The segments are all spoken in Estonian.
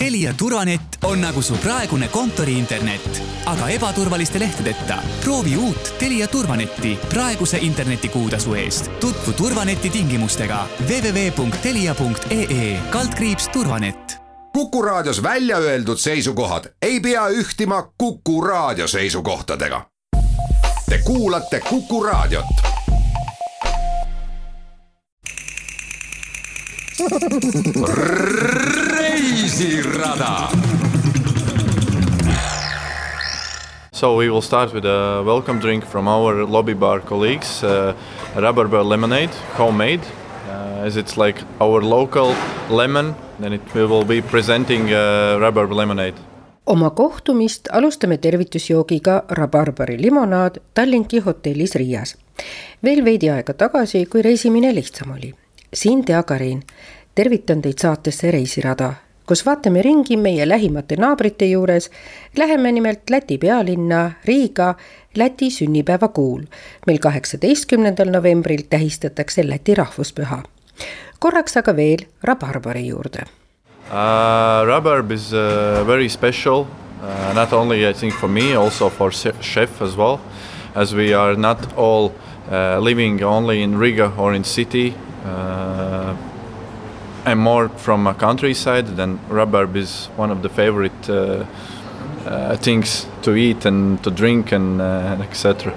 Telia turvanett on nagu su praegune kontoriinternet, aga ebaturvaliste lehtedeta. proovi uut Telia turvanetti praeguse internetikuutasu eest. tutvu turvaneti tingimustega www.telia.ee turvanett. kuku raadios välja öeldud seisukohad ei pea ühtima Kuku raadio seisukohtadega. Te kuulate Kuku raadiot reisirada. So we will start with a welcome drink from our lobby bar colleagues, uh, Rubber Bear Lemonade, homemade. Uh, as it's like our local lemon, then it, we will be presenting uh, Rubber Lemonade. oma kohtumist alustame tervitusjoogiga rabarbari limonaad Tallinki hotellis Riias. veel veidi aega tagasi, kui reisimine lihtsam oli. siin Tea Karin, tervitan teid saatesse Reisirada, kus vaatame ringi meie lähimate naabrite juures. Läheme nimelt Läti pealinna Riiga Läti sünnipäevakuul. meil kaheksateistkümnendal novembril tähistatakse Läti rahvuspüha. korraks aga veel rabarbari juurde Uh, rhubarb is uh, very special, uh, not only I think for me, also for chef as well, as we are not all uh, living only in Riga or in city. Uh, and more from a countryside, then rhubarb is one of the favorite uh, uh, things to eat and to drink and uh, etc.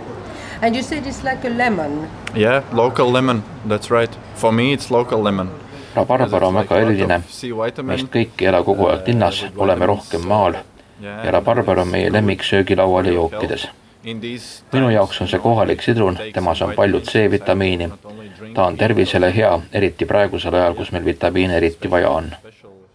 And you said it's like a lemon. Yeah, local lemon. That's right. For me, it's local lemon. rabarbar on väga eriline, meist kõik ei ela kogu aeg linnas, oleme rohkem maal ja rabarbar on meie lemmik söögilaual ja jookides. Minu jaoks on see kohalik sidrun, temas on palju C-vitamiini. ta on tervisele hea, eriti praegusel ajal, kus meil vitamiine eriti vaja on.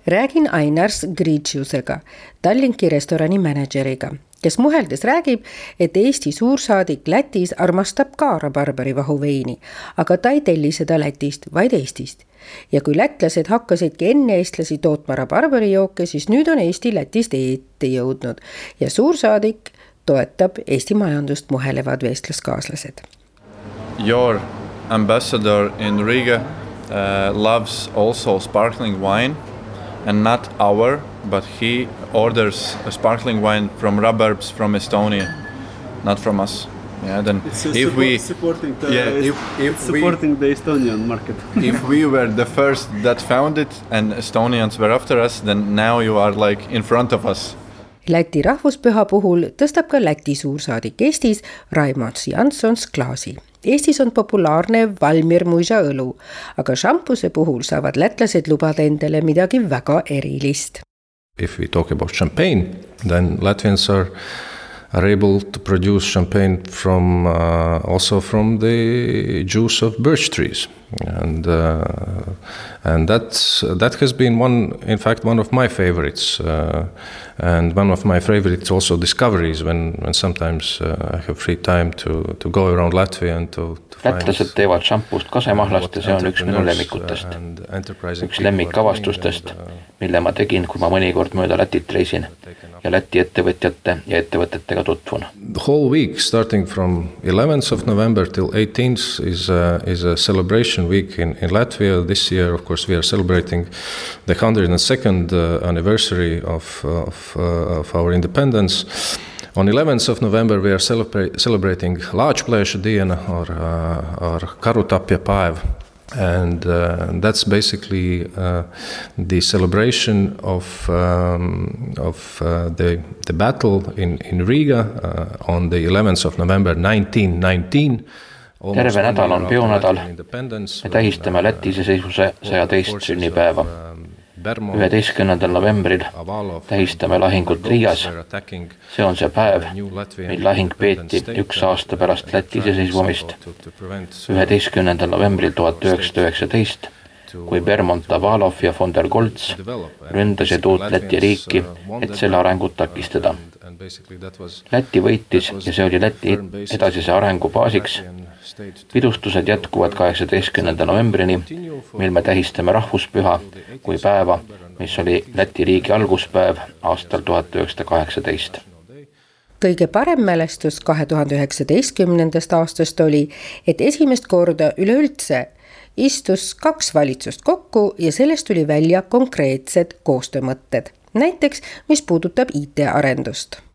räägin Ainars Gritšiusega, Tallinki restorani mänedžeriga, kes muheldes räägib, et Eesti suursaadik Lätis armastab ka rabarbari vahuveini, aga ta ei telli seda Lätist, vaid Eestist ja kui lätlased hakkasidki enne eestlasi tootma rabarbarijooke, siis nüüd on Eesti Lätist ette jõudnud ja suursaadik toetab Eesti majandust muhelevad vestluskaaslased. Your ambassador in Riga uh, loves also sparkling wine and not our, but he orders a sparkling wine from Rubarbs from Estonia, not from us. Yeah, then It's if support, we supporting the yeah, if, if supporting the Estonian market. if we were the first that found it and Estonians were after us, then now you are like in front of us. Läti rahvuspüha puhul tõstab ka Läti suursaadik Eestis Raimond Jansons klaasi. Eestis on populaarne Valmir Muža õlu, aga šampuse puhul saavad lätlased lubada endale midagi väga erilist. If we talk about champagne, then Latvians are are able to produce champagne from uh, also from the juice of birch trees and uh, and that's that has been one in fact one of my favorites uh, and one of my favorites also discoveries when when sometimes uh, I have free time to to go around Latvia and to, to lätlased teevad šampust kasemahlast ja see on üks minu lemmikutest. üks lemmikavastustest, mille ma tegin, kui ma mõnikord mööda Lätit reisin ja Läti ettevõtjate ja ettevõtetega tutvun. The whole week starting from 11th of November till 18th is a, is a celebration week in, in Latvia. This year, of course, we are celebrating the 102nd uh, anniversary of, of, uh, of our independence. On 11th of November, we are celebra- celebrating Lāčplēša diena or, uh, or Karutapja Paev. And uh, that's basically uh, the celebration of, um, of uh, the, the battle in, in Riga on the 11th of November 1919. Terve nädal on peonädal. me tähistame Läti iseseisvuse saja teist sünnipäeva. üheteistkümnendal novembril tähistame lahingut Riias. see on see päev, mil lahing peeti üks aasta pärast Läti iseseisvumist. üheteistkümnendal novembril tuhat üheksasada üheksateist kui Bermont Avalov ja von der Goltz ründasid uut Läti riiki, et selle arengut takistada. Läti võitis ja see oli Läti edasise arengu baasiks. Pidustused jätkuvad kaheksateistkümnenda novembrini, mil me tähistame rahvuspüha kui päeva, mis oli Läti riigi alguspäev aastal tuhat üheksasada kaheksateist kõige parem mälestus kahe tuhande üheksateistkümnendast aastast oli, et esimest korda üleüldse istus kaks valitsust kokku ja sellest tuli välja konkreetsed koostöömõtted. näiteks mis puudutab IT-arendust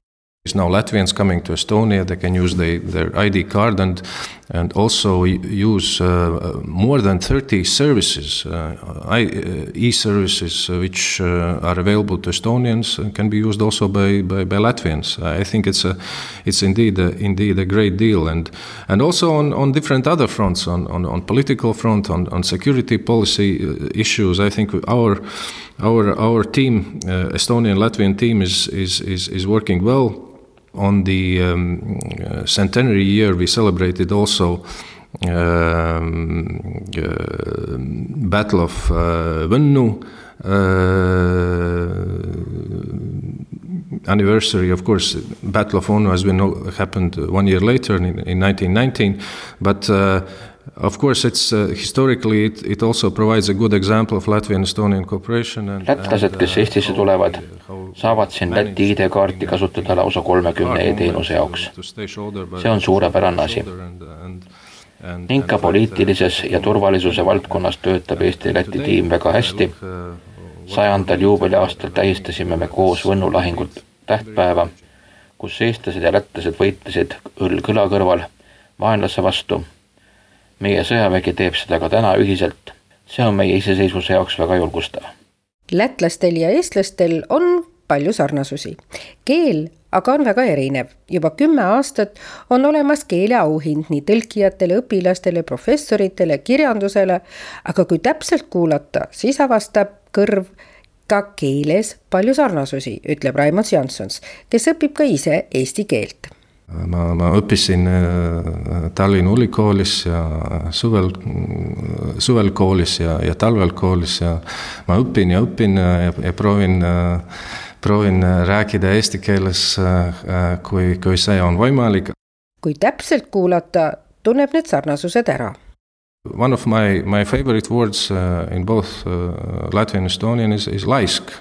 Now Latvians coming to Estonia, they can use the, their ID card and and also use uh, more than 30 services, uh, uh e-services uh, which uh, are available to Estonians and can be used also by, by, by, Latvians. I think it's a, it's indeed a, indeed a great deal, and and also on, on different other fronts, on, on, on political front, on, on security policy issues. I think our our our team, Estonian Latvian team, is is is, is working well on the um, centenary year, we celebrated also um, uh, Battle of uh, Võnnu. Uh, anniversary, of course, Battle of Võnnu has been happened one year later in, in 1919, but uh, Of course, it's uh, historically it, it also provides a good example of Latvian Estonian cooperation lätlased, kes Eestisse tulevad, saavad siin Läti ID-kaarti kasutada lausa kolmekümne e-teenuse jaoks. see on suurepärane asi. ning ka poliitilises ja turvalisuse valdkonnas töötab Eesti-Läti tiim väga hästi. sajandal juubeliaastal tähistasime me koos Võnnu lahingut tähtpäeva, kus eestlased ja lätlased võitlesid õlg õla kõrval vaenlase vastu meie sõjavägi teeb seda ka täna ühiselt. see on meie iseseisvuse jaoks väga julgustav. lätlastel ja eestlastel on palju sarnasusi. keel aga on väga erinev. juba kümme aastat on olemas keeleauhind nii tõlkijatele, õpilastele, professoritele, kirjandusele, aga kui täpselt kuulata, siis avastab kõrv ka keeles palju sarnasusi, ütleb Raimond Jansons, kes õpib ka ise eesti keelt ma, ma õppisin äh, Tallinna Ülikoolis ja suvel, suvel koolis ja, ja talvel koolis ja ma õpin ja õpin ja, ja proovin, äh, proovin rääkida eesti keeles, äh, kui, kui see on võimalik. kui täpselt kuulata, tunneb need sarnasused ära One of my, my favorite words uh, in both uh, Latvian and Estonian is, is laisk,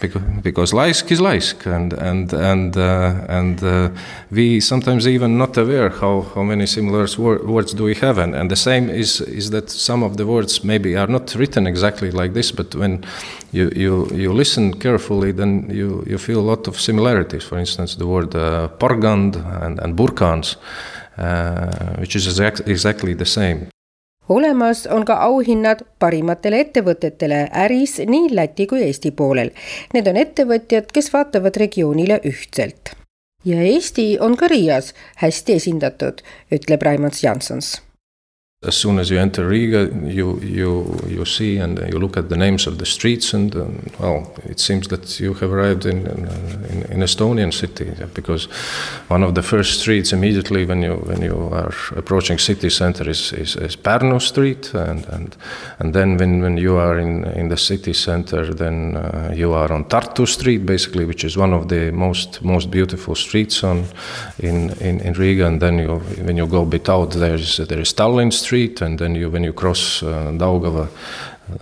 because, because laisk is laisk, and and and uh, and uh, we sometimes even not aware how, how many similar wor words do we have, and, and the same is is that some of the words maybe are not written exactly like this, but when you you, you listen carefully, then you, you feel a lot of similarities. For instance, the word uh, porgand and and burkans, uh, which is exact, exactly the same olemas on ka auhinnad parimatele ettevõtetele äris nii Läti kui Eesti poolel. Need on ettevõtjad, kes vaatavad regioonile ühtselt. ja Eesti on ka Riias hästi esindatud, ütleb Raimond Jansons as soon as you enter Riga, you you you see and you look at the names of the streets, and um, well, it seems that you have arrived in, in, in Estonian city because one of the first streets immediately when you when you are approaching city center is, is, is Pärnu Street, and, and and then when, when you are in in the city center, then uh, you are on Tartu Street, basically, which is one of the most most beautiful streets on in in, in Riga, and then you when you go a bit out, there is there is Tallinn Street street, and then you when you cross uh, Daugava,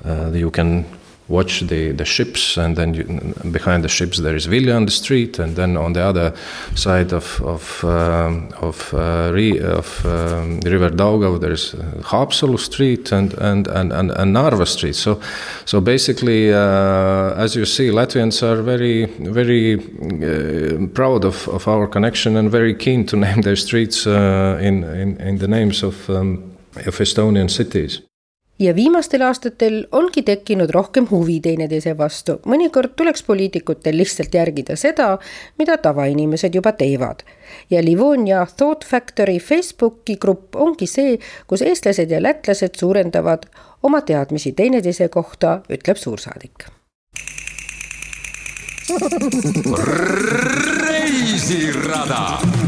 uh, you can watch the, the ships, and then you, behind the ships there is Vilja on the street, and then on the other side of of um, of, uh, re, of um, River Daugava there is Haapsalu Street and and, and, and and Narva Street. So so basically, uh, as you see, Latvians are very very uh, proud of, of our connection and very keen to name their streets uh, in, in in the names of. Um, of Estonian cities ja viimastel aastatel ongi tekkinud rohkem huvi teineteise vastu, mõnikord tuleks poliitikutel lihtsalt järgida seda, mida tavainimesed juba teevad. ja Livonia Thought Factory Facebooki grupp ongi see, kus eestlased ja lätlased suurendavad oma teadmisi teineteise kohta, ütleb suursaadik. reisirada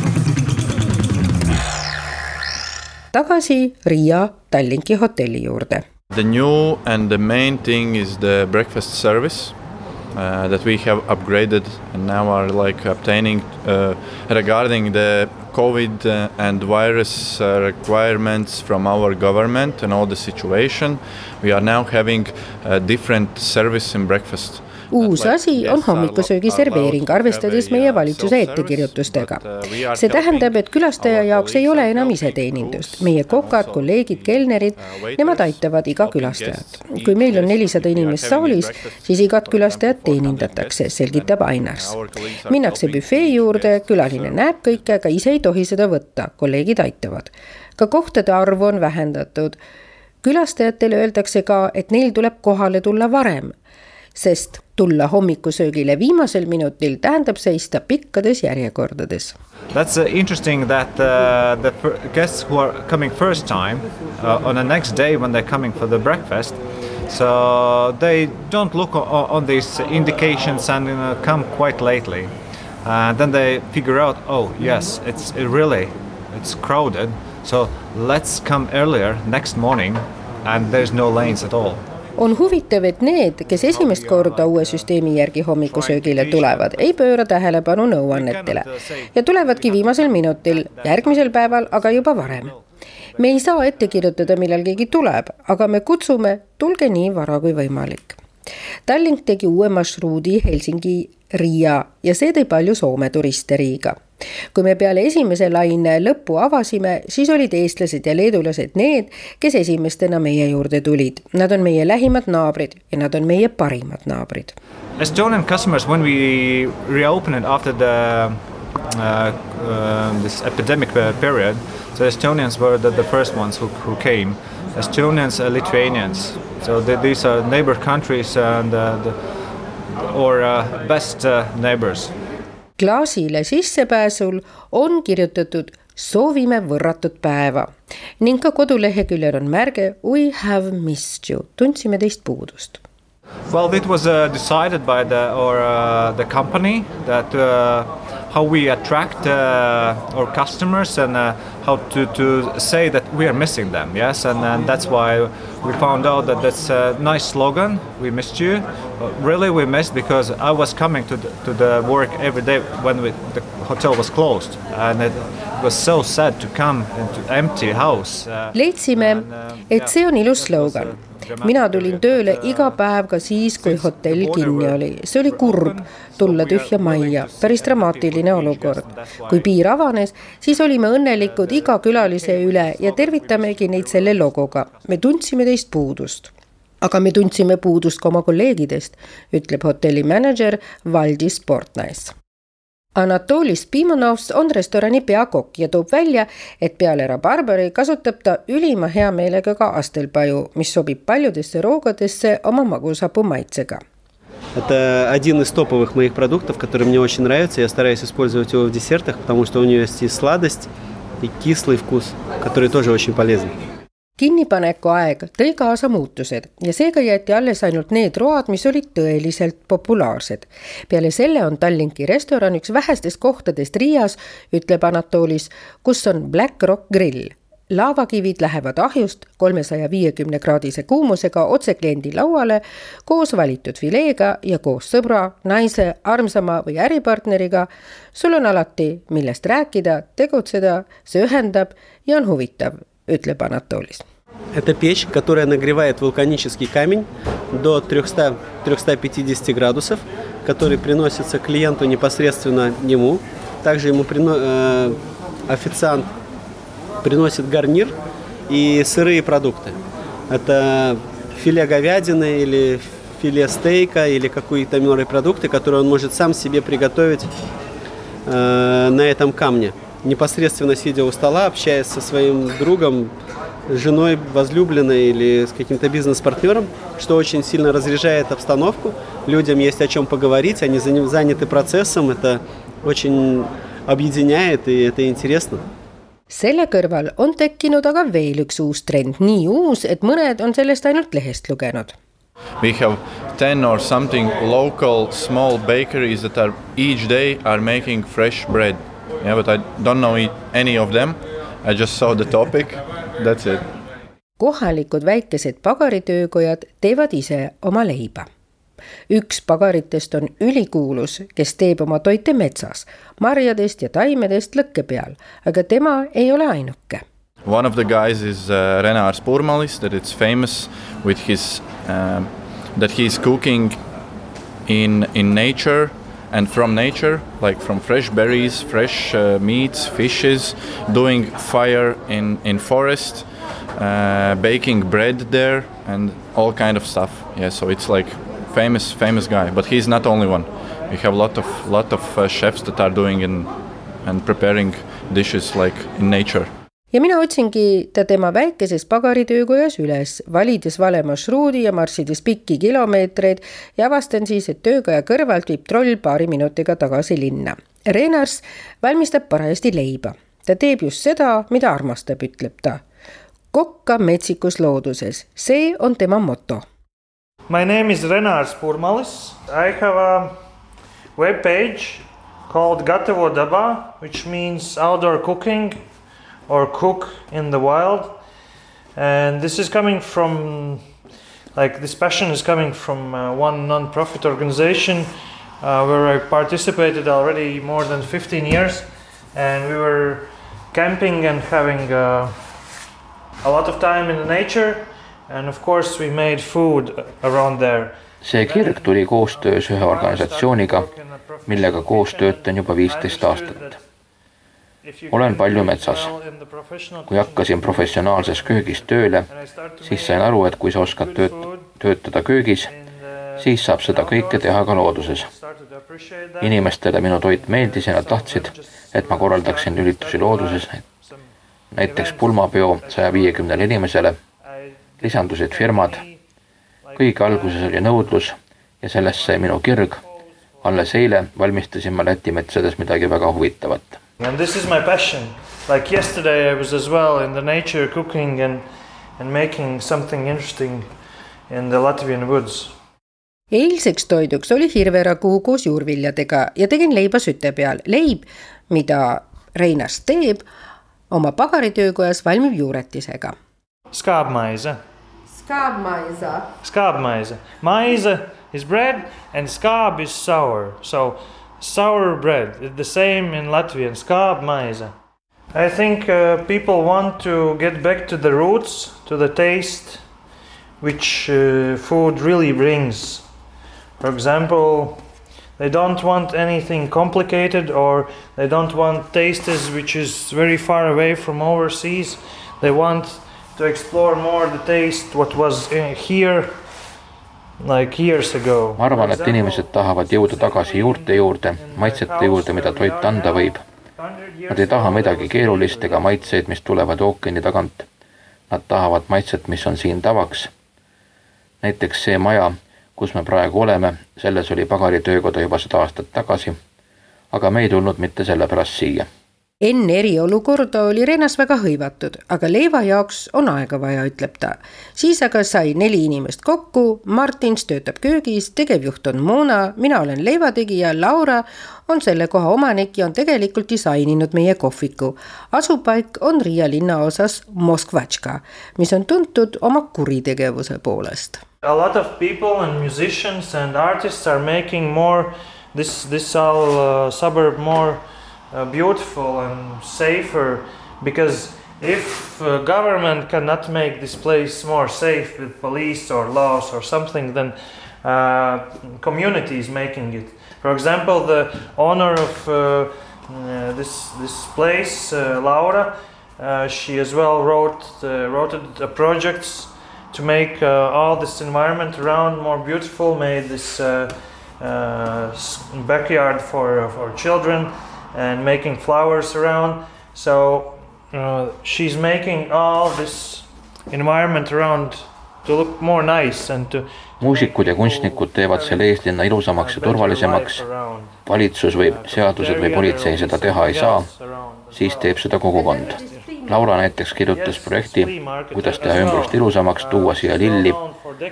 tagasi Riia Tallinki hotelli juurde. The new and the main thing is the breakfast service. Uh, that we have upgraded and now are like obtaining uh, regarding the COVID uh, and virus uh, requirements from our government and all the situation. We are now having a different service in breakfast uus asi on hommikusöögi serveering, arvestades meie valitsuse ettekirjutustega. see tähendab, et külastaja jaoks ei ole enam iseteenindust. meie kokad, kolleegid, kelnerid, nemad aitavad iga külastajat. kui meil on nelisada inimest saalis, siis igat külastajat teenindatakse, selgitab Ainars. minnakse büfee juurde, külaline näeb kõike, aga ise ei tohi seda võtta, kolleegid aitavad. ka kohtade arvu on vähendatud. Külastajatele öeldakse ka, et neil tuleb kohale tulla varem, sest tulla hommikusöögile viimasel minutil tähendab seista pikkades järjekordades. That's uh, interesting that uh, the guests who are coming first time uh, on the next day when they're coming for the breakfast so they don't look on these indications and uh, come quite lately and then they figure out oh yes it's it really it's crowded So let's come earlier next morning and there's no lanes at all on huvitav, et need, kes esimest korda uue süsteemi järgi hommikusöögile tulevad, ei pööra tähelepanu nõuannetele ja tulevadki viimasel minutil, järgmisel päeval aga juba varem. me ei saa ette kirjutada, millal keegi tuleb, aga me kutsume, tulge nii vara kui võimalik. Tallink tegi uue marsruudi Helsingi Riia ja see tõi palju Soome turiste Riiga kui me peale esimese laine lõppu avasime, siis olid eestlased ja leedulased need, kes esimestena meie juurde tulid. Nad on meie lähimad naabrid ja nad on meie parimad naabrid. Estonian customers when we reopened after the uh, uh, this epidemic period, so Estonians were the, the first ones who, who came. Estonians, uh, Lithuanians, so the, these are neighbor countries and uh, the, or uh, best uh, neighbors klaasile sissepääsul on kirjutatud soovime võrratut päeva ning ka koduleheküljel on märge We have missed you, tundsime teist puudust. Well, it was uh, decided by the or uh, the company that uh, how we attract uh, our customers and uh, how to, to say that we are missing them. Yes, and, and that's why we found out that that's a nice slogan. We missed you. Uh, really, we missed because I was coming to the, to the work every day when we, the hotel was closed, and it was so sad to come into empty house. Uh, leidsime, uh, et see on ilus slogan mina tulin tööle iga päev ka siis, kui hotell kinni oli. see oli kurb, tulla tühja majja, päris dramaatiline olukord. kui piir avanes, siis olime õnnelikud iga külalise üle ja tervitamegi neid selle logoga. me tundsime teist puudust aga me tundsime puudust ka oma kolleegidest, ütleb hotelli mänedžer Valdis Portnais Anatolis Pimonovs on restorani peakokk ja toob välja, et peale rabarberi kasutab ta ülima heameelega ka astelpaju, mis sobib paljudesse roogadesse oma magusapuu maitsega. Это один из топовых моих продуктов, который мне очень нравится. Я стараюсь использовать его в десертах, потому что у него есть и сладость, и кислый вкус, который тоже очень полезный kinnipaneku aeg tõi kaasa muutused ja seega jäeti alles ainult need road, mis olid tõeliselt populaarsed. peale selle on Tallinki restoran üks vähestest kohtadest Riias, ütleb Anatolis, kus on Black Rock grill laavakivid lähevad ahjust kolmesaja viiekümne kraadise kuumusega otse kliendi lauale koos valitud fileega ja koos sõbra, naise, armsama või äripartneriga. sul on alati, millest rääkida, tegutseda, see ühendab ja on huvitav, ütleb Anatolis Это печь, которая нагревает вулканический камень до 300, 350 градусов, который приносится клиенту непосредственно ему. Также ему прино, э, официант приносит гарнир и сырые продукты. Это филе говядины или филе стейка или какие-то морепродукты, которые он может сам себе приготовить э, на этом камне. Непосредственно сидя у стола, общаясь со своим другом, женой, возлюбленной или с каким-то бизнес-партнером, что очень сильно разряжает обстановку. Людям есть о чем поговорить, они заняты процессом, это очень объединяет и это интересно. selle kõrval on tekkinud aga veel üks uus trend, nii uus, et mõned on sellest ainult lehest lugenud. We have ten or something local small bakeries that are each day are making fresh bread. Yeah, but I don't know any of them. I just saw the topic That's it. kohalikud väikesed pagaritöökojad teevad ise oma leiba. üks pagaritest on ülikuulus, kes teeb oma toite metsas, marjadest ja taimedest lõkke peal, aga tema ei ole ainuke. One of the guys is uh, Renar Spurmalis that it's famous with his uh, that he is cooking in in nature and from nature, like from fresh berries, fresh uh, meats, fishes, doing fire in in forest, uh, baking bread there, and all kind of stuff. Yeah, so it's like famous famous guy, but he's not only one. We have a lot of lot of uh, chefs that are doing in and preparing dishes like in nature ja mina otsingi ta tema väikeses pagaritöökojas üles, valides vale marsruudi ja marssides pikki kilomeetreid ja avastan siis, et töökoja kõrvalt viib troll paari minutiga tagasi linna. Renars valmistab parajasti leiba. ta teeb just seda, mida armastab, ütleb ta. kokka metsikus looduses, see on tema moto. My name is Renars Purmalis. I have a web page called Gatavo Daba, which means outdoor cooking or cook in the wild. And this is coming from, like, this passion is coming from uh, one non profit organization uh, where I participated already more than 15 years. And we were camping and having uh, a lot of time in the nature. And of course, we made food around there. see kirg tuli koostöös ühe organisatsiooniga, millega koos töötan juba viisteist aastat olen palju metsas. kui hakkasin professionaalses köögis tööle, siis sain aru, et kui sa oskad tööt-, töötada köögis, siis saab seda kõike teha ka looduses. inimestele minu toit meeldis ja nad tahtsid, et ma korraldaksin üritusi looduses, näiteks pulmapeo saja viiekümnele inimesele, lisandusid firmad, kõige alguses oli nõudlus ja sellest sai minu kirg. alles eile valmistasin ma Läti metsades midagi väga huvitavat And this is my passion. Like yesterday, I was as well in the nature cooking and, and making something interesting in the Latvian woods. eilseks toiduks oli hirveraguu koos juurviljadega ja tegin leiba süte peal. leib, mida Reinas teeb, oma pagaritöökojas valmib juuretisega. Skaabmaise. Skaabmaisa. Skaabmaise. Maise is bread and skaab is sour. So sour bread, is the same in Latvian, skāb maize. I think uh, people want to get back to the roots, to the taste which uh, food really brings. For example, they don't want anything complicated or they don't want tastes which is very far away from overseas. They want to explore more the taste what was uh, here ma arvan, et inimesed tahavad jõuda tagasi juurte juurde, maitsete juurde, mida toit anda võib. Nad ei taha midagi keerulist ega maitseid, mis tulevad ookeani tagant. Nad tahavad maitset, mis on siin tavaks. näiteks see maja, kus me praegu oleme, selles oli pagaritöökoda juba sada aastat tagasi. aga me ei tulnud mitte sellepärast siia enne eriolukorda oli Renas väga hõivatud, aga leiva jaoks on aega vaja, ütleb ta. siis aga sai neli inimest kokku, Martins töötab köögis, tegevjuht on Mona, mina olen leivategija, Laura on selle koha omanik ja on tegelikult disaininud meie kohviku. asupaik on Riia linnaosas Moskvatška, mis on tuntud oma kuritegevuse poolest. A lot of people and musicians and artists are making more this this all uh, suburb more uh, beautiful and safer because if uh, government cannot make this place more safe with police or laws or something then uh, community is making it. For example the owner of uh, uh, this this place uh, Laura she as well wrote wrote a projects to make all this environment around more beautiful made this backyard for for children and making flowers around. So uh, she's making all this environment around to look more nice and to muusikud ja kunstnikud teevad selle eeslinna ilusamaks ja turvalisemaks. valitsus või seadused või politsei seda teha ei saa, siis teeb seda kogukond. Laura näiteks kirjutas projekti, kuidas teha ümbrust ilusamaks, tuua siia lilli,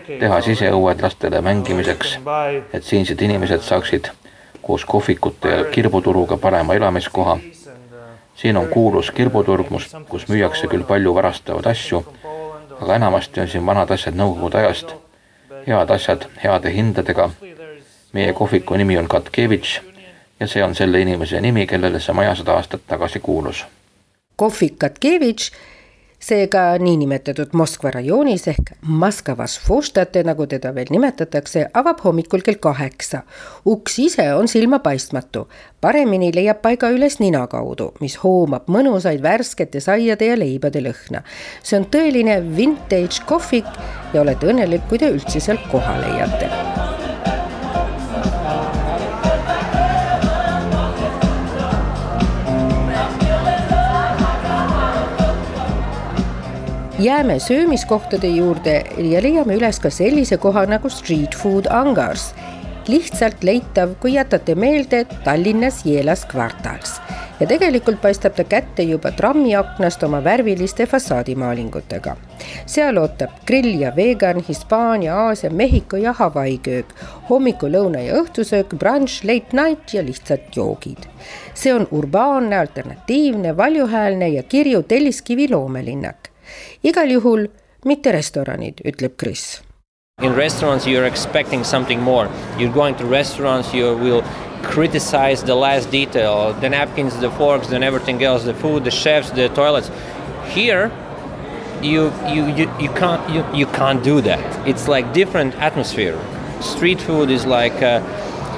teha siseõued lastele mängimiseks, et siinsed inimesed saaksid koos kohvikute ja kirbuturuga parema elamiskoha. siin on kuulus kirbuturg, kus müüakse küll palju varastavaid asju, aga enamasti on siin vanad asjad nõukogude ajast, head asjad heade hindadega. meie kohviku nimi on Katkevitš ja see on selle inimese nimi, kellele see maja sada aastat tagasi kuulus. kohvik Katkevitš seega niinimetatud Moskva rajoonis ehk Moskvas Foštate, nagu teda veel nimetatakse, avab hommikul kell kaheksa. uks ise on silmapaistmatu, paremini leiab paiga üles nina kaudu, mis hoomab mõnusaid värskete saiade ja leibade lõhna. see on tõeline vintage kohvik ja olete õnnelik, kui te üldse sealt koha leiate jääme söömiskohtade juurde ja leiame üles ka sellise koha nagu Street Food Angars. lihtsalt leitav, kui jätate meelde Tallinnas Jeelas kvartals ja tegelikult paistab ta kätte juba trammiaknast oma värviliste fassaadimaalingutega. seal ootab grill ja vegan, Hispaania, Aasia, Mehhiko ja Hawaii köök, hommiku, lõuna ja õhtusöök, brunch, late night ja lihtsalt joogid. see on urbaanne, alternatiivne, valjuhäälne ja kirju telliskivi loomelinnak igal juhul mitte restoranid, ütleb Kris. In restaurants you are expecting something more. You are going to restaurants, you will criticize the last detail, the napkins, the forks, and everything else, the food, the chefs, the toilets. Here, you you you, you can't you, you can't do that. It's like different atmosphere. Street food is like uh,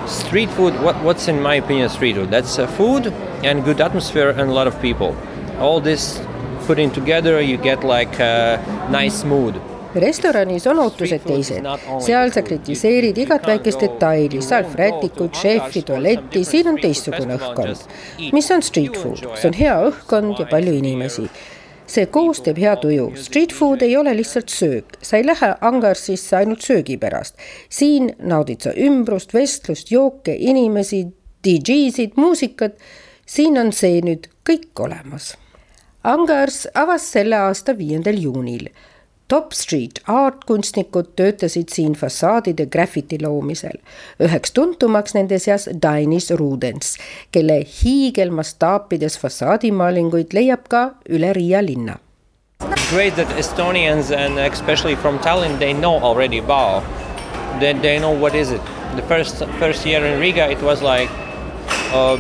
street food. What what's in my opinion street food? That's uh, food and good atmosphere and a lot of people. All this putting together you get like a nice mood. Restoranis on ootused teised, seal sa kritiseerid igat väikest detaili, salvrätikuid, šefi, tualetti, siin on teistsugune õhkkond. mis on street food, see on hea õhkkond ja palju inimesi. see koos teeb hea tuju, street food ei ole lihtsalt söök, sa ei lähe Angarsisse ainult söögi pärast. siin naudid sa ümbrust, vestlust, jooke, inimesi, DJ-sid, muusikat. siin on see nüüd kõik olemas Angers avas selle aasta viiendal juunil. Top Street Art-kunstnikud töötasid siin fassaadide graffiti loomisel. üheks tuntumaks nende seas Dainis Rudens, kelle hiigelmastaapides fassaadimaalinguid leiab ka üle Riia linna. Great that Estonians and especially from Tallinn they know already Bao. They, they know what is it. The first first year in Riga it was like uh,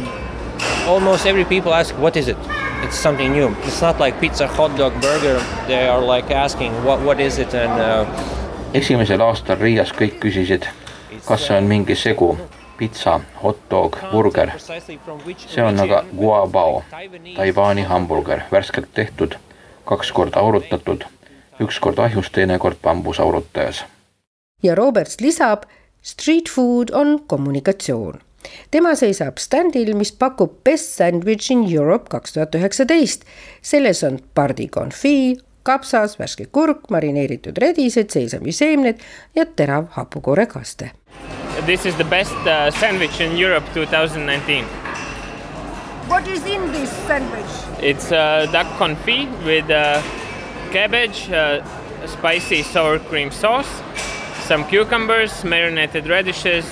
almost every people ask what is it it's something new. It's not like pizza, hot dog, burger. They are like asking what, what is it and uh... esimesel aastal Riias kõik küsisid, kas see on mingi segu, pitsa, hot dog, burger. see on aga guabao, Taiwan'i hamburger, värskelt tehtud, kaks korda aurutatud, üks kord ahjus, teine kord bambusaurutajas. ja Roberts lisab, street food on kommunikatsioon tema seisab standil, mis pakub Best Sandwich in Europe kaks tuhat üheksateist. selles on pardikonfii, kapsas, värske kurk, marineeritud redised, seesamiseemned ja terav hapukoorekaste. This is the best uh, sandwich in Europe 2019. What is in this sandwich? It's uh, duck confit with uh, cabbage, uh, spicy sour cream sauce, some cucumbers, marinated radishes,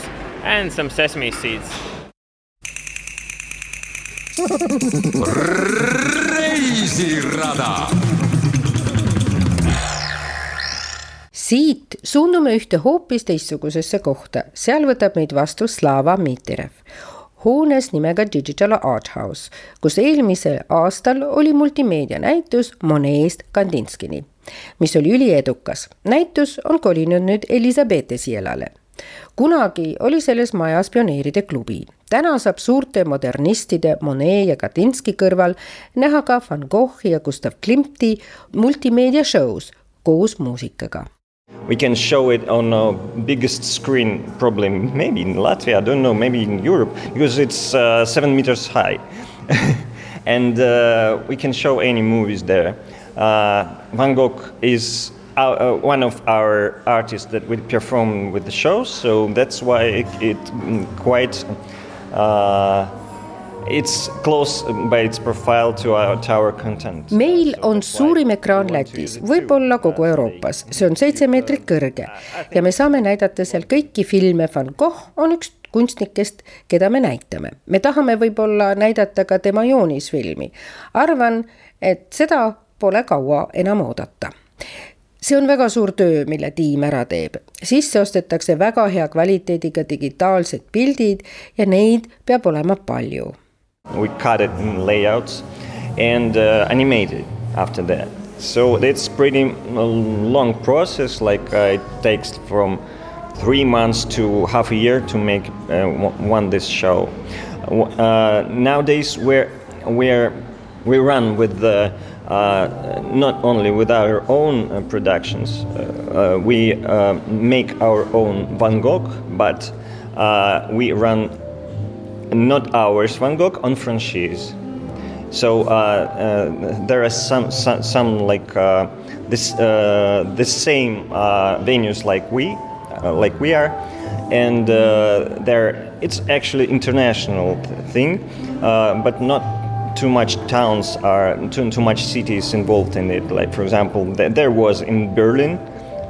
and some sesame seeds. reisirada. siit suundume ühte hoopis teistsugusesse kohta, seal võtab meid vastu Slava Mitirev hoones nimega Digital Art House, kus eelmisel aastal oli multimeedianäitus Monet'st Kandinskini, mis oli üliedukas. näitus on kolinud nüüd Elizabete sielale kunagi oli selles majas pioneeride klubi. täna saab suurte modernistide Monet ja Kandinsky kõrval näha ka Van Goghi ja Gustav Klimti multimeedia show's koos muusikaga. We can show it on a biggest screen probably maybe in latvia i don't know maybe in europe because it's uh, seven meters high. And uh, we can show any movies there. Uh, van gogh is uh, one of our artists that we perform with the show, so that's why it, it quite uh, it's close by its profile to our, to our content. meil on suurim ekraan Lätis, võib-olla kogu Euroopas, see on seitse meetrit kõrge ja me saame näidata seal kõiki filme, Van Gogh on üks kunstnikest, keda me näitame. me tahame võib-olla näidata ka tema joonisfilmi. arvan, et seda pole kaua enam oodata see on väga suur töö, mille tiim ära teeb. sisse ostetakse väga hea kvaliteediga digitaalsed pildid ja neid peab olema palju. We cut it in layouts and uh, animated after that. So it's pretty long process. Like uh, it takes from three months to half a year to make uh, one this show. Uh, nowadays, we're we're we run with the uh, not only with our own uh, productions. Uh, uh we uh, make our own Van Gogh, but uh, we run not ours Van Gogh on franchise. So there are some some, some like this the same venues like we like we are, and there it's actually international thing, but not too much towns are too, too much cities involved in it. Like for example, th- there was in Berlin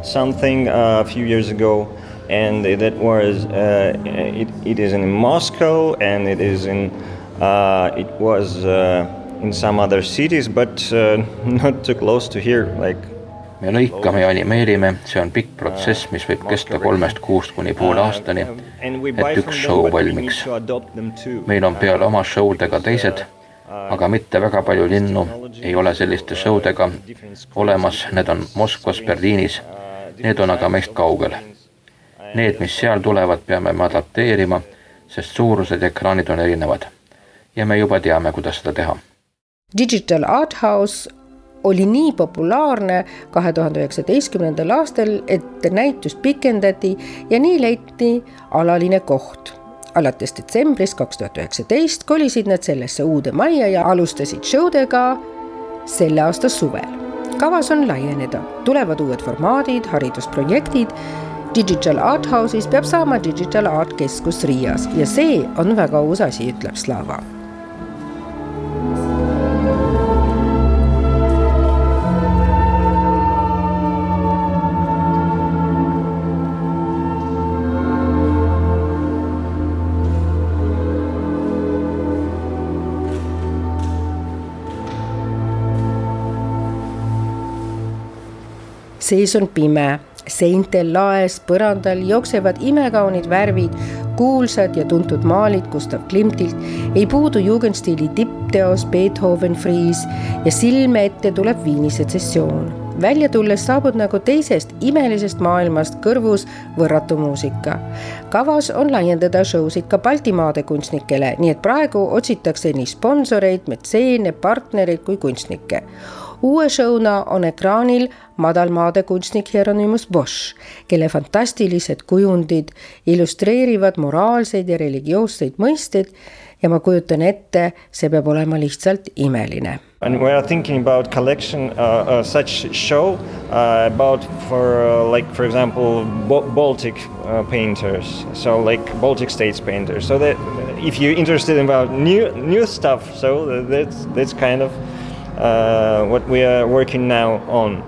something uh, a few years ago, and that was uh, it, it is in Moscow and it is in uh, it was uh, in some other cities, but uh, not too close to here, like me lõikame ja animeerime, see on pikk protsess, mis võib kesta kolmest kuust kuni poole aastani, et üks show valmiks. meil on peale oma show dega teised aga mitte väga palju linnu ei ole selliste showdega olemas, need on Moskvas, Berliinis. Need on aga meist kaugel. Need, mis seal tulevad, peame me adapteerima, sest suurused ja ekraanid on erinevad. ja me juba teame, kuidas seda teha. Digital Art House oli nii populaarne kahe tuhande üheksateistkümnendal aastal, et näitust pikendati ja nii leiti alaline koht alates detsembrist kaks tuhat üheksateist kolisid nad sellesse uude majja ja alustasid show dega selle aasta suvel. kavas on laieneda, tulevad uued formaadid, haridusprojektid. Digital Art House'is peab saama Digital Art Keskus Riias ja see on väga uus asi, ütleb Slava sees on pime, seintel, laes, põrandal jooksevad imekaunid värvid, kuulsad ja tuntud maalid Gustav Klimtilt, ei puudu jugendstiili tippteos Beethoven friis ja silme ette tuleb Viini setsessioon. välja tulles saabud nagu teisest imelisest maailmast kõrvus võrratu muusika. kavas on laiendada show'sid ka Baltimaade kunstnikele, nii et praegu otsitakse nii sponsoreid, metseene, partnereid kui kunstnikke uue show'na on ekraanil madalmaade kunstnik Hieronymus Bosch, kelle fantastilised kujundid illustreerivad moraalseid ja religioosseid mõisteid ja ma kujutan ette, see peab olema lihtsalt imeline. And we are thinking about collection uh, uh, such show uh, about for uh, like for example Bo Baltic uh, painters, so like Baltic states painters. So that if you're interested about new new stuff, so that's that's kind of uh, what we are working now on.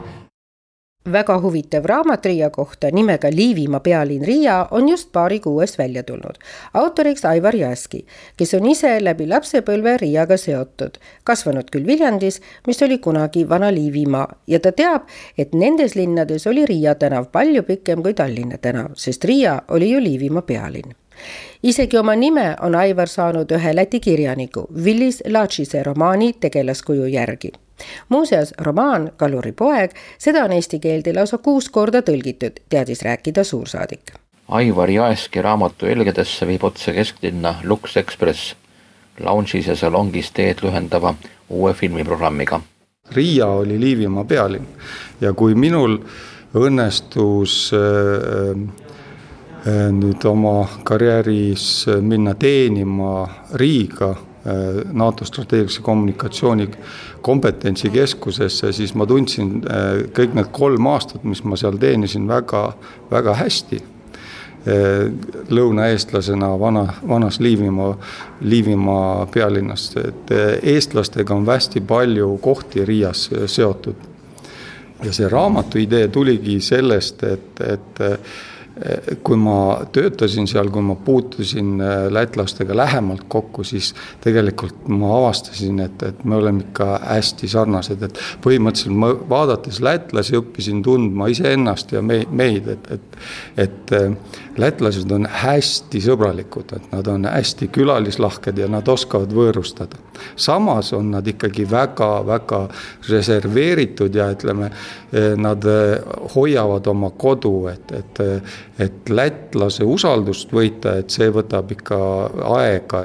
väga huvitav raamat Riia kohta nimega Liivimaa pealinn Riia on just paari kuu eest välja tulnud. autoriks Aivar Jääski, kes on ise läbi lapsepõlve Riiaga seotud, kasvanud küll Viljandis, mis oli kunagi vana Liivimaa ja ta teab, et nendes linnades oli Riia tänav palju pikem kui Tallinna tänav, sest Riia oli ju Liivimaa pealinn isegi oma nime on Aivar saanud ühe Läti kirjaniku Willis Lachise romaani tegelaskuju järgi. muuseas, romaan Kaluri poeg, seda on eesti keelde lausa kuus korda tõlgitud, teadis rääkida suursaadik. Aivar Jaeski raamatu Elgedesse viib otse kesklinna Lux Express, lounge'is ja salongis teed lühendava uue filmiprogrammiga. Riia oli Liivimaa pealinn ja kui minul õnnestus Äh, nüüd oma karjääris äh, minna teenima Riiga äh, NATO strateegilise kommunikatsiooni kompetentsikeskusesse, siis ma tundsin kõik need kolm aastat, mis ma seal teenisin, väga, väga hästi. lõunaeestlasena vana, vanas Liivimaa, Liivimaa pealinnas, et eestlastega on hästi palju kohti Riias seotud. ja see raamatu idee tuligi sellest, et, et kui ma töötasin seal, kui ma puutusin äh, lätlastega lähemalt kokku, siis tegelikult ma avastasin, et, et me oleme ikka hästi sarnased, et põhimõtteliselt ma vaadates lätlasi õppisin tundma iseennast ja me, meid, et, et, et äh, lätlased on hästi sõbralikud, et nad on hästi külalislahked ja nad oskavad võõrustada. samas on nad ikkagi väga-väga reserveeritud ja ütleme, nad hoiavad oma kodu, et, et, et lätlase usaldust võita, et see võtab ikka aega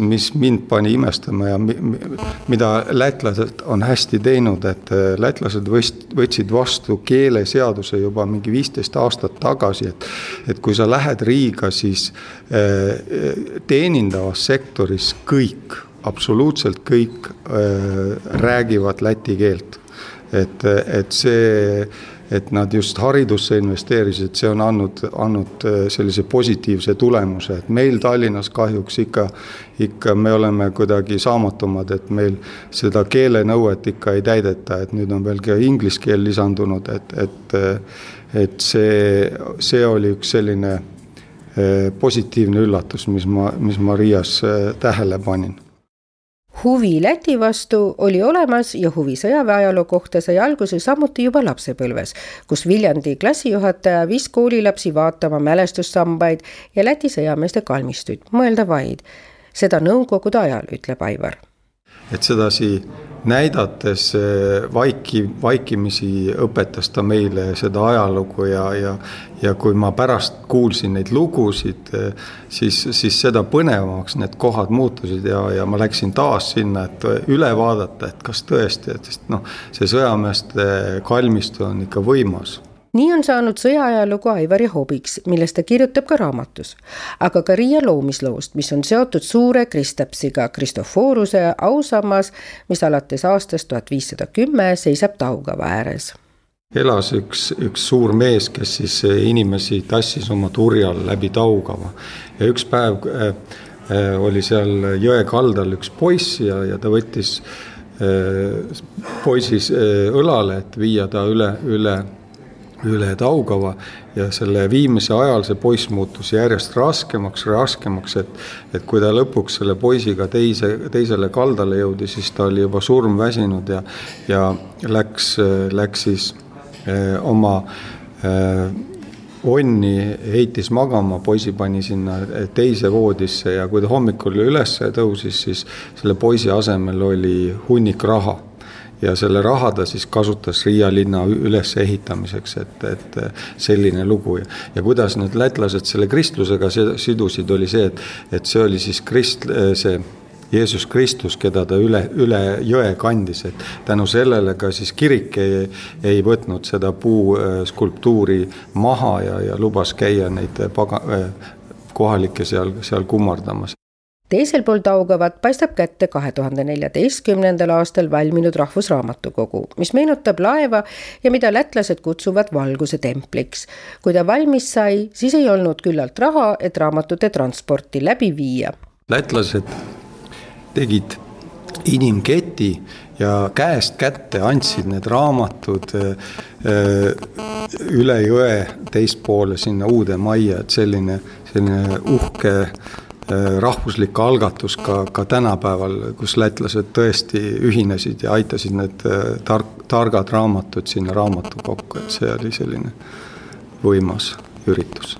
mis mind pani imestama ja mida lätlased on hästi teinud, et äh, lätlased võtsid vastu keeleseaduse juba mingi viisteist aastat tagasi, et et kui sa lähed Riiga, siis äh, teenindavas sektoris kõik, absoluutselt kõik äh, räägivad läti keelt. et, et see et nad just haridusse investeerisid, see on andnud, andnud äh, sellise positiivse tulemuse, et meil Tallinnas kahjuks ikka, ikka me oleme kuidagi saamatumad, et meil seda keelenõuet ikka ei täideta, et nüüd on veel ka inglise keel lisandunud, et, et et see, see oli üks selline äh, positiivne üllatus, mis ma, mis ma Riias äh, tähele panin huvi Läti vastu oli olemas ja huvi sõjaväeajaloo kohta sai alguse samuti juba lapsepõlves, kus Viljandi klassijuhataja viis koolilapsi vaatama mälestussambaid ja Läti sõjameeste kalmistuid, mõelda vaid. seda nõukogude ajal, ütleb Aivar. Et sedasi näidates vaiki, vaikimisi õpetas ta meile seda ajalugu ja, ja, ja kui ma pärast kuulsin neid lugusid, siis, siis seda põnevamaks need kohad muutusid ja, ja ma läksin taas sinna, et üle vaadata, et kas tõesti, et sest noh, see sõjameeste kalmistu on ikka võimas nii on saanud sõjaajalugu Aivari hobiks, millest ta kirjutab ka raamatus. aga ka Riia loomisloost, mis on seotud suure kristapsiga Kristoforuse ausammas, mis alates aastast tuhat viissada kümme seisab Taugava ääres elas üks, üks suur mees, kes siis inimesi tassis oma turjal läbi Taugava ja üks päev äh, oli seal jõe kaldal üks poiss ja, ja ta võttis äh, poisi õlale, et viia ta üle, üle üle Taugava ja selle viimise ajal see poiss muutus järjest raskemaks, raskemaks, et et kui ta lõpuks selle poisiga teise, teisele kaldale jõudis, siis ta oli juba surmväsinud ja ja läks, läks siis eh, oma eh, onni heitis magama, poisi pani sinna teise voodisse ja kui ta hommikul üles tõusis, siis selle poisi asemel oli hunnik raha ja selle raha ta siis kasutas Riia linna ülesehitamiseks, et, et selline lugu. Ja, ja kuidas need lätlased selle kristlusega sidusid, oli see, et, et see oli siis krist-, see Jeesus Kristus, keda ta üle, üle jõe kandis, et tänu sellele ka siis kirik ei, ei võtnud seda puuskulptuuri maha ja, ja lubas käia neid paga-, kohalikke seal, seal kummardamas teisel pool Taugavat paistab kätte kahe tuhande neljateistkümnendal aastal valminud Rahvusraamatukogu, mis meenutab laeva ja mida lätlased kutsuvad valguse templiks. kui ta valmis sai, siis ei olnud küllalt raha, et raamatute transporti läbi viia. lätlased tegid inimketi ja käest kätte andsid need raamatud äh, äh, üle jõe teispoole sinna uude majja, et selline, selline uhke rahvuslik algatus ka, ka tänapäeval, kus lätlased tõesti ühinesid ja aitasid need äh, tark, targad raamatud sinna raamatukokku, et see oli selline võimas üritus.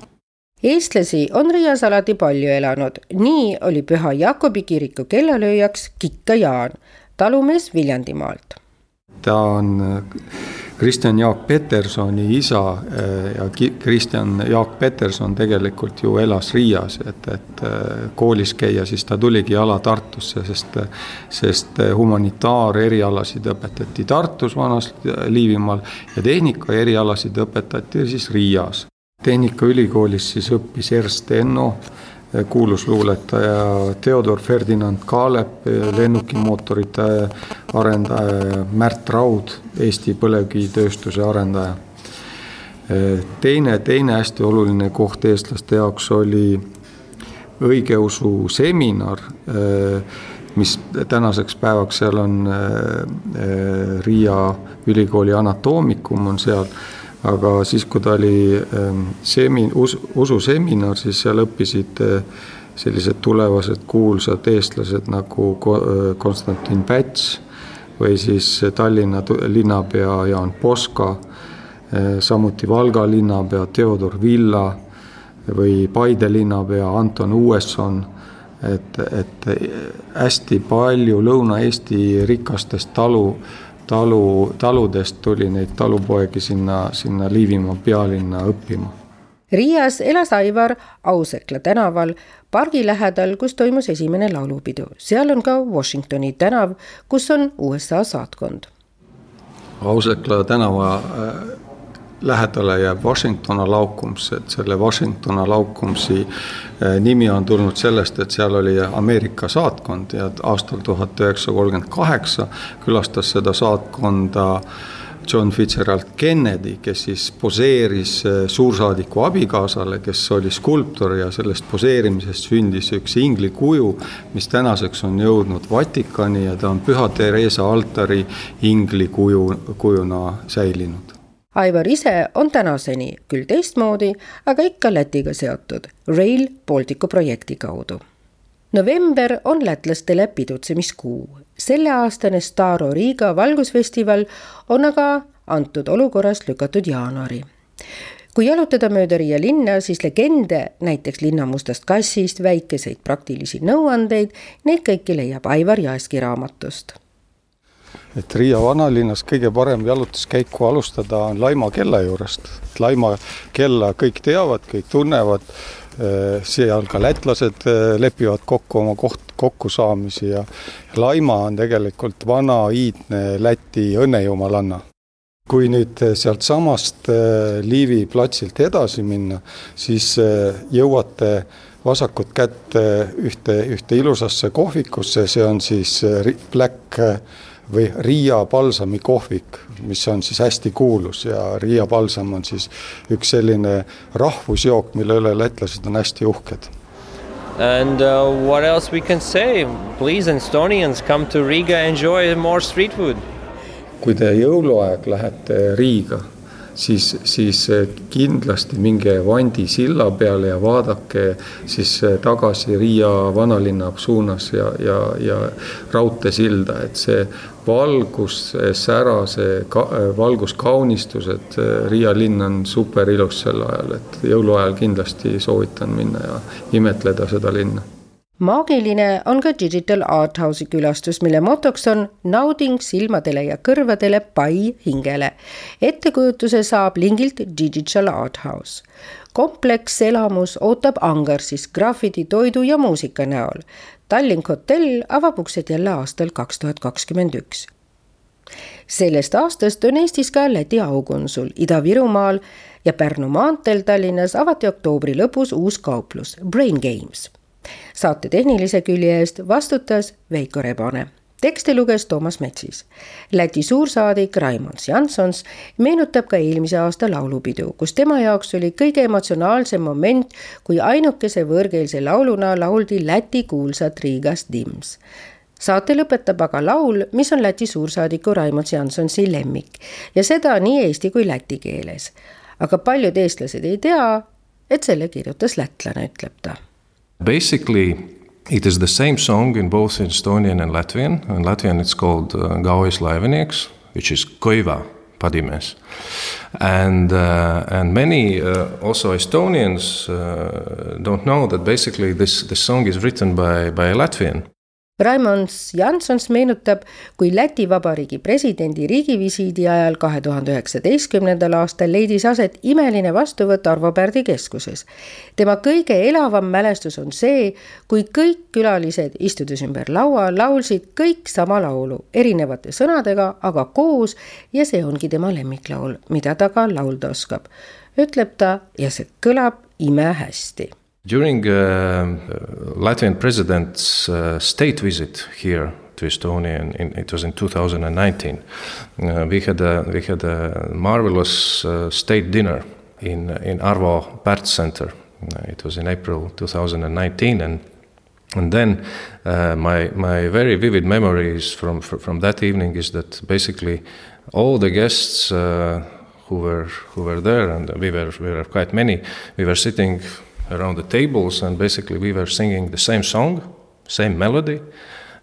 eestlasi on Riias alati palju elanud, nii oli Püha Jakobi kiriku kellalööjaks Kikka Jaan, talumees Viljandimaalt. ta on Kristjan Jaak Petersoni isa eh, ja Kristjan Jaak Peterson tegelikult ju elas Riias, et, et eh, koolis käia, siis ta tuligi jala Tartusse, sest, sest humanitaarerialasid õpetati Tartus vanasti Liivimaal ja tehnika erialasid õpetati siis Riias. tehnikaülikoolis siis õppis Ernst Enno kuulus luuletaja Theodor Ferdinand Kaalep, lennukimootorite arendaja ja Märt Raud, Eesti põlevkivitööstuse arendaja. teine, teine hästi oluline koht eestlaste jaoks oli õigeusu seminar, mis tänaseks päevaks seal on Riia ülikooli anatoomikum on seal aga siis, kui ta oli ähm, semi-, us-, ususeminar, siis seal õppisid äh, sellised tulevased kuulsad eestlased nagu äh, Konstantin Päts või siis Tallinna linnapea Jaan Poska, äh, samuti Valga linnapea Theodor Villa, või Paide linnapea Anton Uuesson, et, et hästi palju Lõuna-Eesti rikastest talu, talu, taludest tuli neid talupoegi sinna, sinna Liivimaa pealinna õppima Riias elas Aivar Ausekla tänaval pargi lähedal, kus toimus esimene laulupidu. seal on ka Washingtoni tänav, kus on USA saatkond. Ausekla tänava äh, lähedale jääb Washingtoni laukums, et selle Washingtoni laukumsi äh, nimi on tulnud sellest, et seal oli Ameerika saatkond ja aastal tuhat üheksasada kolmkümmend kaheksa külastas seda saatkonda John Fitzgerald Kennedy, kes siis poseeris äh, suursaadiku abikaasale, kes oli skulptor ja sellest poseerimisest sündis üks ingli kuju, mis tänaseks on jõudnud Vatikani ja ta on Püha Theresa altari ingli kuju, kujuna säilinud. Aivar ise on tänaseni küll teistmoodi, aga ikka Lätiga seotud Rail Balticu projekti kaudu. November on lätlastele pidutsemiskuu. Selleaastane Staro Riga valgusfestival on aga antud olukorras lükatud jaanuari. Kui jalutada mööda Riia linna, siis legende, näiteks linna mustast kassist, väikeseid praktilisi nõuandeid, neid kõiki leiab Aivar Jaaski raamatust. Et Riia vanalinnas kõige parem jalutuskäiku alustada on Laima kella juurest. Laima kella kõik teavad, kõik tunnevad Äh, seal ka lätlased äh, lepivad kokku oma koht, kokkusaamisi ja Laima on tegelikult vana iidne Läti õnnejumalanna. kui nüüd äh, sealtsamast Liivi platsilt edasi minna, siis jõuate vasakut kätt ühte, ühte ilusasse kohvikusse, see on siis Black või Riia palsami kohvik, mis on siis hästi kuulus ja Riia palsam on siis üks selline rahvusjook, mille üle lätlased on hästi uhked. And uh, what else we can say? Please Estonians come to Riga, enjoy more street food. kui te jõuluaeg lähete Riiga siis, siis eh, kindlasti minge Vandi silla peale ja vaadake siis eh, tagasi Riia vanalinna suunas ja, ja, ja raudteesilda, et see valgus, sära, see ka, valguskaunistused, Riia linn on super ilus sel ajal, et jõuluajal kindlasti soovitan minna ja imetleda seda linna maagiline on ka Digital Art House'i külastus, mille motoks on nauding silmadele ja kõrvadele, pai hingele. ettekujutuse saab lingilt Digital Art House. komplekselamus ootab Angarsis graffiti, toidu ja muusika näol. Tallink hotell avab uksed jälle aastal kaks tuhat kakskümmend üks sellest aastast on Eestis ka Läti aukonsul Ida-Virumaal ja Pärnu maanteel Tallinnas avati oktoobri lõpus uus kauplus Brain Games saate tehnilise külje eest vastutas Veiko Rebane tekste luges Toomas Metsis. Läti suursaadik Raimond Jansons meenutab ka eelmise aasta laulupidu, kus tema jaoks oli kõige emotsionaalsem moment, kui ainukese võõrkeelse lauluna lauldi Läti kuulsat Riigas Dims saate lõpetab aga laul, mis on Läti suursaadiku Raimond Jansonsi lemmik ja seda nii eesti kui läti keeles. aga paljud eestlased ei tea, et selle kirjutas lätlane, ütleb ta Basically, it is the same song in both Estonian and Latvian. In Latvian, it's called uh, Gaujas Laivinieks, which is Koiva Padimes. And, uh, and many uh, also Estonians uh, don't know that basically this, this song is written by, by a Latvian. Raimond Jansons meenutab, kui Läti Vabariigi presidendi riigivisiidi ajal kahe tuhande üheksateistkümnendal aastal leidis aset imeline vastuvõtt Arvo Pärdi keskuses. tema kõige elavam mälestus on see, kui kõik külalised, istudes ümber laua, laulsid kõik sama laulu, erinevate sõnadega, aga koos ja see ongi tema lemmiklaul, mida ta ka laulda oskab, ütleb ta ja see kõlab imehästi During uh, Latvian president's uh, state visit here to Estonia, in, in, it was in 2019, uh, we had a, we had a marvelous uh, state dinner in in Arvo Pärt Center. Uh, it was in April 2019, and and then uh, my my very vivid memories from from that evening is that basically all the guests who were who were there, and we were we were quite many, we were sitting around the tables, and basically we were singing the same song, same melody,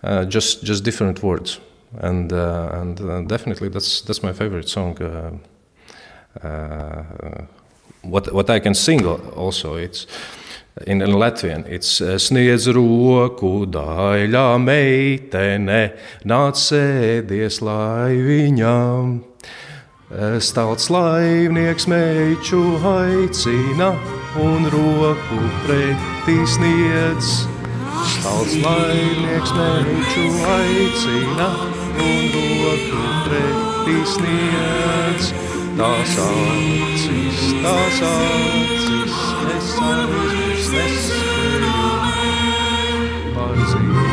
uh, just just different words. And uh, and uh, definitely that's that's my favorite song. Uh, uh, what what I can sing also it's in, in Latvian. It's uh, sniedz roku daļā meitene, nāc sēdies lai viņam. Stāvs laivnieks meiču aicina un roku pretī sniedz. Stāvs laivnieks meiču aicina un roku pretī sniedz. Tās acis, tās acis, es aizmirst nespēju par